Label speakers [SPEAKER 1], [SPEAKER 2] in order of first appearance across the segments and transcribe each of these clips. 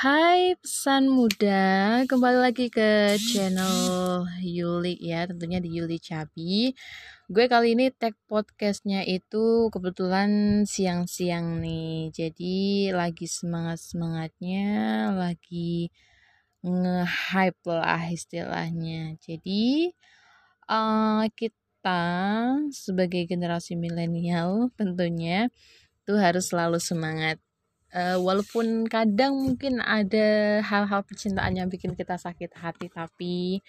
[SPEAKER 1] Hai pesan muda, kembali lagi ke channel Yuli ya, tentunya di Yuli Cabi. Gue kali ini tag podcastnya itu kebetulan siang-siang nih, jadi lagi semangat-semangatnya, lagi nge-hype lah istilahnya. Jadi uh, kita sebagai generasi milenial tentunya tuh harus selalu semangat uh, walaupun kadang mungkin ada hal-hal percintaan yang bikin kita sakit hati tapi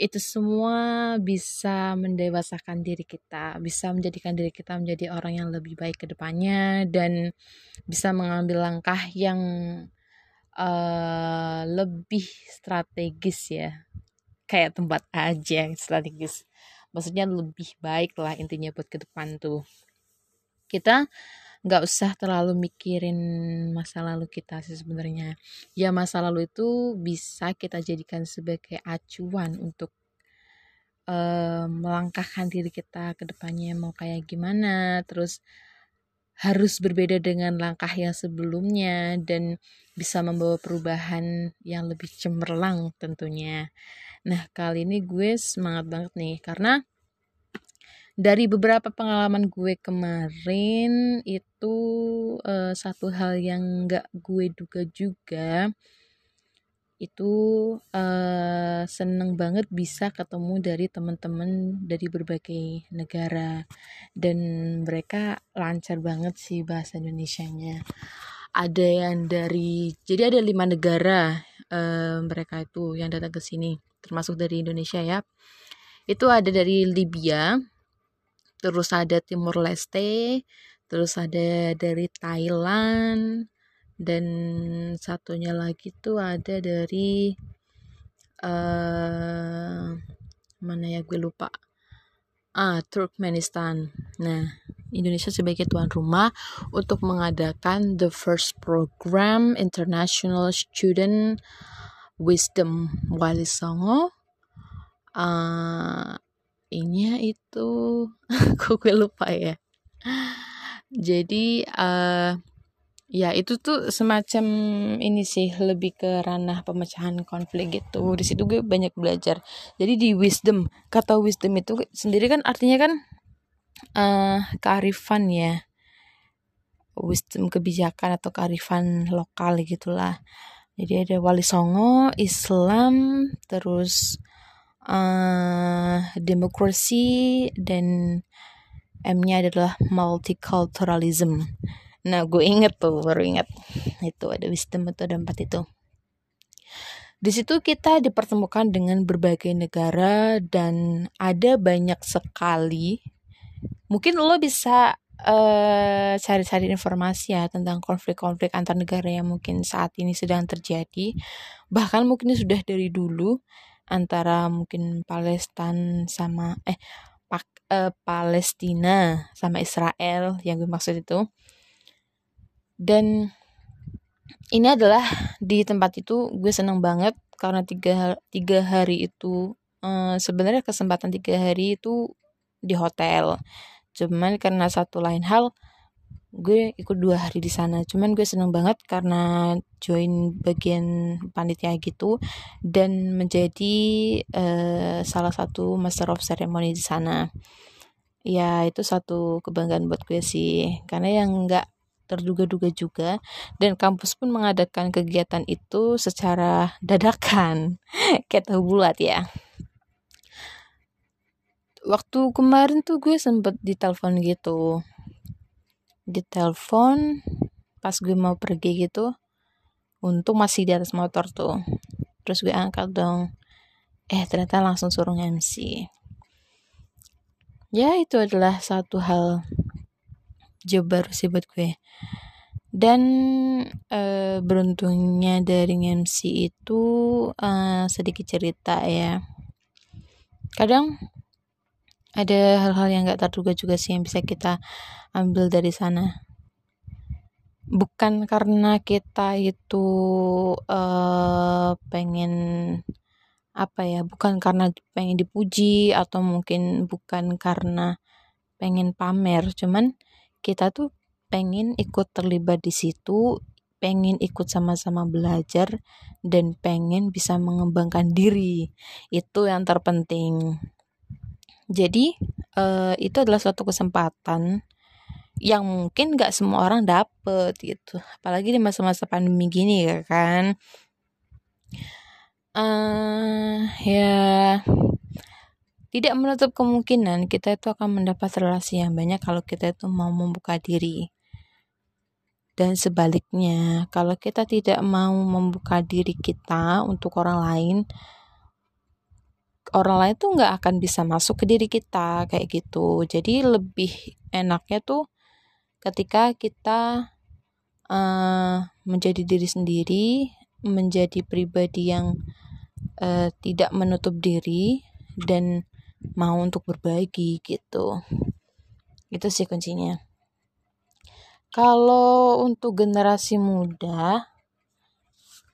[SPEAKER 1] itu semua bisa mendewasakan diri kita, bisa menjadikan diri kita menjadi orang yang lebih baik ke depannya dan bisa mengambil langkah yang uh, lebih strategis ya. Kayak tempat aja strategis. Maksudnya lebih baik lah intinya buat ke depan tuh. Kita nggak usah terlalu mikirin masa lalu kita sih sebenarnya ya masa lalu itu bisa kita jadikan sebagai acuan untuk uh, melangkahkan diri kita ke depannya mau kayak gimana terus harus berbeda dengan langkah yang sebelumnya dan bisa membawa perubahan yang lebih cemerlang tentunya. Nah, kali ini gue semangat banget nih karena dari beberapa pengalaman gue kemarin itu uh, satu hal yang gak gue duga juga itu uh, seneng banget bisa ketemu dari teman-teman dari berbagai negara. Dan mereka lancar banget sih bahasa Indonesia-nya. Ada yang dari jadi ada lima negara uh, mereka itu yang datang ke sini termasuk dari Indonesia ya. Itu ada dari Libya terus ada Timur Leste, terus ada dari Thailand, dan satunya lagi tuh ada dari uh, mana ya gue lupa. Ah Turkmenistan. Nah Indonesia sebagai tuan rumah untuk mengadakan the first program International Student Wisdom Wali Songo. Uh, ini itu kok gue lupa ya. Jadi uh, ya itu tuh semacam ini sih lebih ke ranah pemecahan konflik gitu. Di situ gue banyak belajar. Jadi di wisdom kata wisdom itu sendiri kan artinya kan uh, kearifan ya. Wisdom kebijakan atau kearifan lokal gitulah. Jadi ada wali songo Islam terus uh, demokrasi dan M-nya adalah multiculturalism. Nah, gue inget tuh, baru inget. Itu ada wisdom ada empat itu. Di situ kita dipertemukan dengan berbagai negara dan ada banyak sekali. Mungkin lo bisa cari eh, cari-cari informasi ya tentang konflik-konflik antar negara yang mungkin saat ini sedang terjadi. Bahkan mungkin sudah dari dulu antara mungkin Palestina sama eh pak, eh, Palestina sama Israel yang gue maksud itu. Dan ini adalah di tempat itu gue seneng banget karena tiga tiga hari itu eh, sebenarnya kesempatan tiga hari itu di hotel. Cuman karena satu lain hal gue ikut dua hari di sana. Cuman gue seneng banget karena join bagian panitia gitu dan menjadi uh, salah satu master of ceremony di sana. Ya itu satu kebanggaan buat gue sih. Karena yang nggak terduga-duga juga dan kampus pun mengadakan kegiatan itu secara dadakan kayak tahu bulat ya. Waktu kemarin tuh gue sempet ditelepon gitu ditelepon pas gue mau pergi gitu untung masih di atas motor tuh. Terus gue angkat dong. Eh ternyata langsung suruh MC ya itu adalah satu hal job baru sih buat gue. Dan e, beruntungnya dari MC itu e, sedikit cerita ya. Kadang ada hal-hal yang gak terduga juga sih yang bisa kita ambil dari sana. Bukan karena kita itu uh, pengen apa ya bukan karena pengen dipuji atau mungkin bukan karena pengen pamer. Cuman kita tuh pengen ikut terlibat di situ pengen ikut sama-sama belajar dan pengen bisa mengembangkan diri. Itu yang terpenting jadi uh, itu adalah suatu kesempatan yang mungkin gak semua orang dapet gitu apalagi di masa-masa pandemi gini ya kan uh, ya tidak menutup kemungkinan kita itu akan mendapat relasi yang banyak kalau kita itu mau membuka diri. Dan sebaliknya, kalau kita tidak mau membuka diri kita untuk orang lain, orang lain tuh nggak akan bisa masuk ke diri kita kayak gitu. Jadi lebih enaknya tuh ketika kita uh, menjadi diri sendiri, menjadi pribadi yang uh, tidak menutup diri dan mau untuk berbagi gitu itu sih kuncinya kalau untuk generasi muda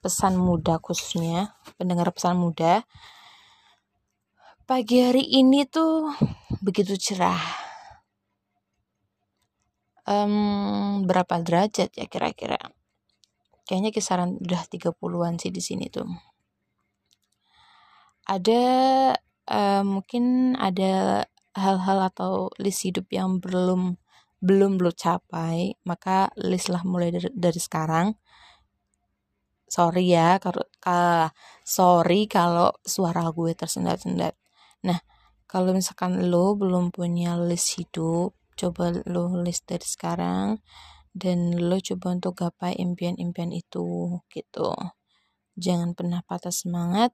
[SPEAKER 1] pesan muda khususnya pendengar pesan muda pagi hari ini tuh begitu cerah. Um, berapa derajat ya kira-kira? Kayaknya kisaran udah 30-an sih di sini tuh. Ada uh, mungkin ada hal-hal atau list hidup yang belum belum belum capai maka list lah mulai dari, dari sekarang. Sorry ya kalau uh, sorry kalau suara gue tersendat-sendat nah kalau misalkan lo belum punya list hidup coba lo list dari sekarang dan lo coba untuk gapai impian-impian itu gitu jangan pernah patah semangat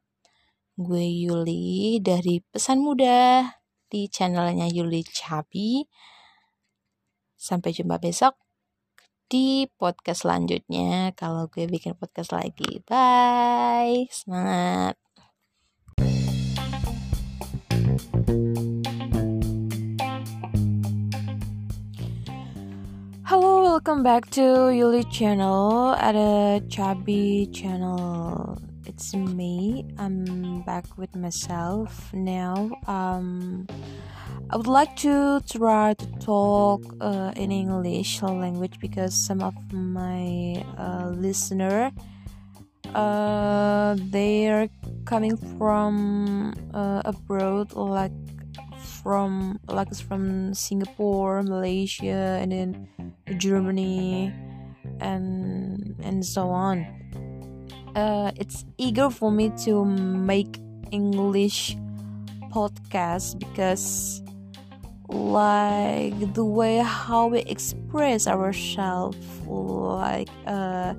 [SPEAKER 1] Gue Yuli dari Pesan Muda di channelnya Yuli Cabi. Sampai jumpa besok di podcast selanjutnya kalau gue bikin podcast lagi. Bye. Semangat. Halo, welcome back to Yuli channel. at a Chubby channel it's me. I'm back with myself now. Um, I would like to try to talk uh, in English language because some of my uh, listener uh, they're coming from uh, abroad, like from like from Singapore, Malaysia, and then Germany, and and so on. Uh, it's eager for me to make English podcast because like the way how we express ourselves like uh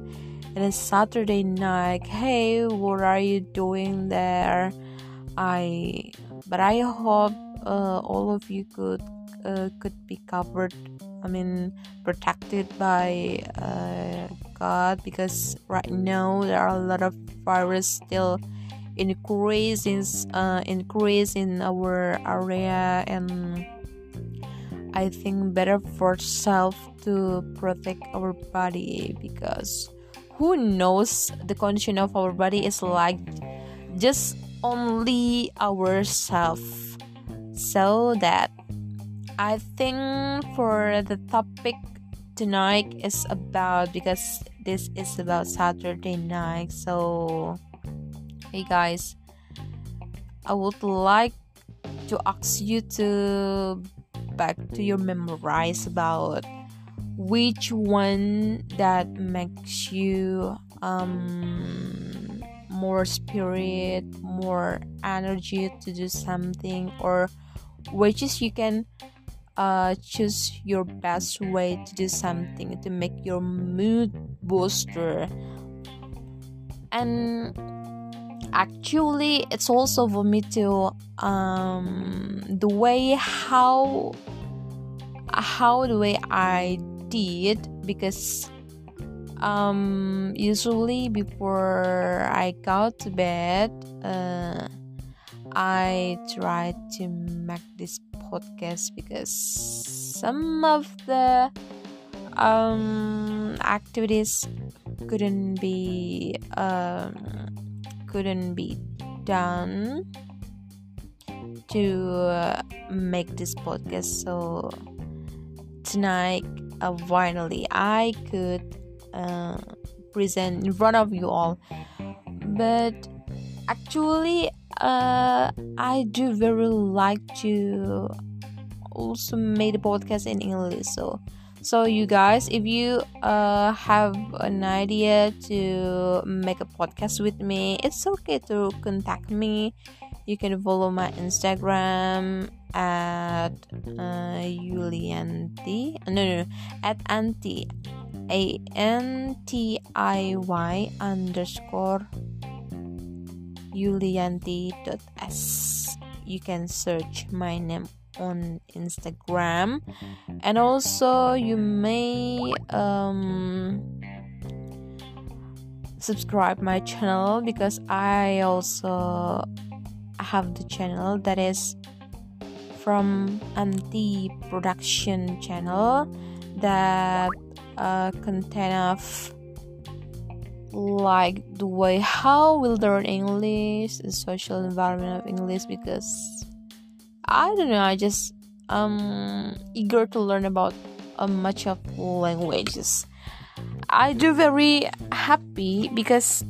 [SPEAKER 1] in a Saturday night hey what are you doing there? I but I hope uh, all of you could uh, could be covered I mean protected by uh, God because right now there are a lot of virus still increasing uh, increase in our area. And I think better for self to protect our body because who knows the condition of our body is like just only ourself so that I think for the topic tonight is about because this is about Saturday night. So, hey guys, I would like to ask you to back to your memorize about which one that makes you um more spirit more energy to do something? Or which is you can uh, choose your best way to do something to make your mood booster? And actually it's also for me to um, the way how how the way i did because um, usually before i go to bed uh, i try to make this podcast because some of the um, activities couldn't be um, couldn't be done to uh, make this podcast. So tonight uh, finally i could uh, present in front of you all. But actually uh, i do very like to also made a podcast in english so so you guys if you uh, have an idea to make a podcast with me it's okay to contact me you can follow my instagram at uh, Yulianti. No, no, no, at anti a n t i y underscore yulianti.s. You can search my name on Instagram, and also you may um, subscribe my channel because I also have the channel that is from anti production channel that uh, content of like the way how we'll learn english the social environment of english because i don't know i just um eager to learn about a much of languages. I do very happy because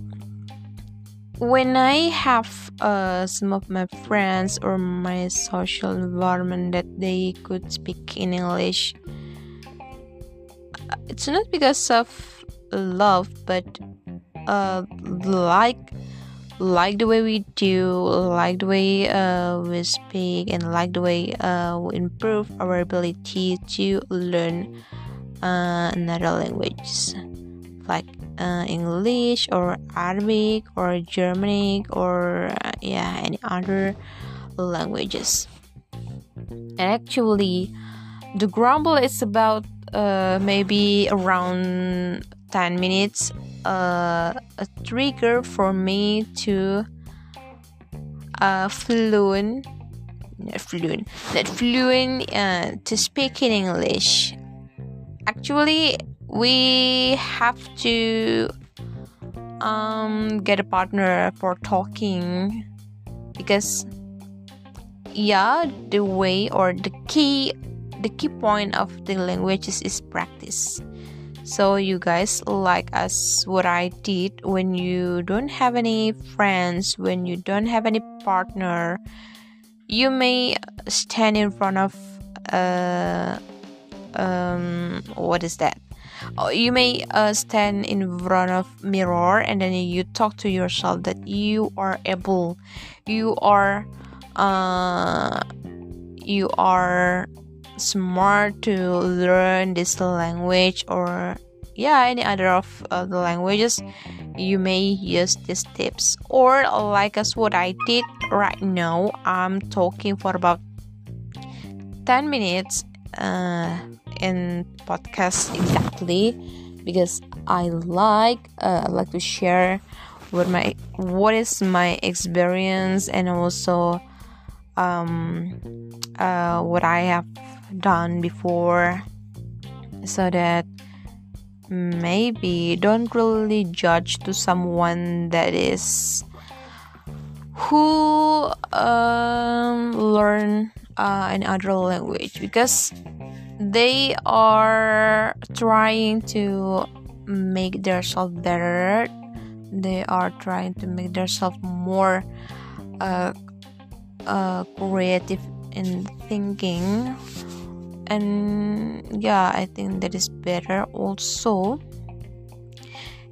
[SPEAKER 1] when I have uh, some of my friends or my social environment that they could speak in English, it's not because of love, but uh, like like the way we do, like the way uh, we speak, and like the way uh, we improve our ability to learn uh, another language, like uh, English or Arabic or Germanic or uh, yeah any other languages. And actually, the grumble is about uh, maybe around 10 minutes uh, a trigger for me to uh, fluent not fluent not fluent uh, to speak in english actually we have to um, get a partner for talking because yeah the way or the key the key point of the languages is practice. So you guys like us what i did when you don't have any friends when you don't have any partner you may stand in front of uh um what is that you may uh, stand in front of mirror and then you talk to yourself that you are able. You are uh, you are smart to learn this language or yeah any other of uh, the languages. You may use these tips. Or like as what i did right now i'm talking for about 10 minutes uh, in podcast exactly because I like uh, I like to share what my what is my experience and also um, uh, what I have done before so that maybe don't really judge to someone that is who um, learn uh, another language because they are trying to make themselves better. They are trying to make themselves more uh, uh, creative in thinking. And yeah i think that is better also.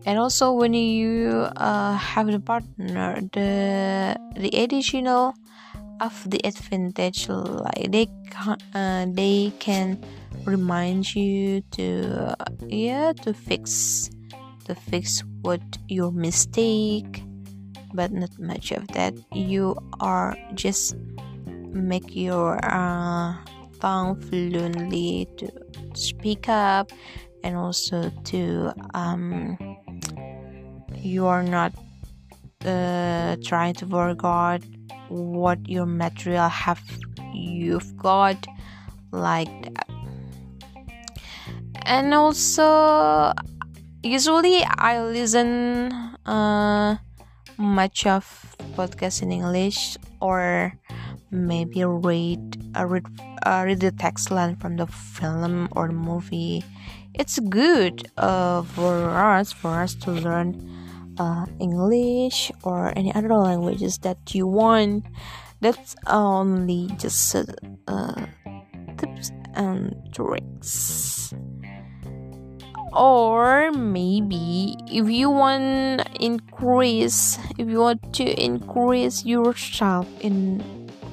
[SPEAKER 1] And also when you uh, have the partner the the additional of the advantage like they can, uh, they can remind you to uh, yeah to fix to fix what your mistake but not much of that. You are just make your uh, tongue fluently to speak up and also to um, you are not uh, trying to forget what your material have you've got like that. And also usually i listen uh, much of podcast in english or maybe read uh, read, uh, read the text line from the film or movie. It's good uh, for us for us to learn uh, english or any other languages that you want that's only just uh, tips and tricks. Or maybe if you want increase if you want to increase yourself in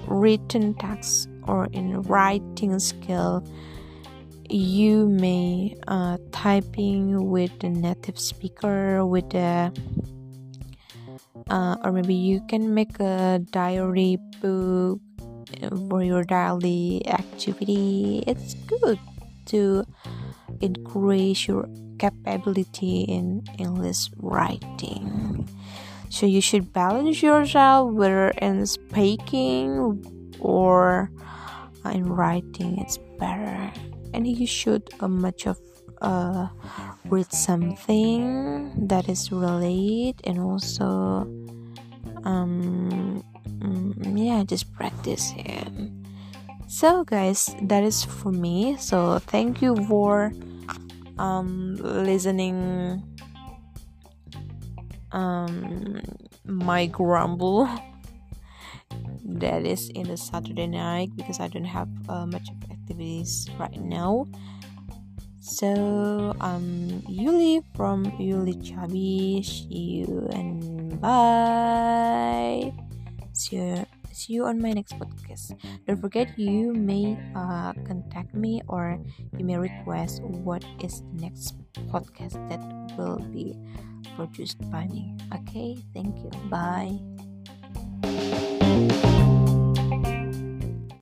[SPEAKER 1] written text or in writing skill you may uh, typing with the native speaker with the uh, or maybe you can make a diary book for your daily activity it's good to increase your capability in English writing. So you should balance yourself whether in speaking or in writing it's better. And you should uh, much of uh, read something that is related and also um mm, yeah just practice it. So guys that is for me. So thank you for um listening um my grumble that is in the saturday night because i don't have uh, much activities right now. So um yuli from yuli chabi see you and bye. See you see you on my next podcast. Don't forget you may uh, contact me or you may request what is the next podcast that will be produced by me. Okay thank you. Bye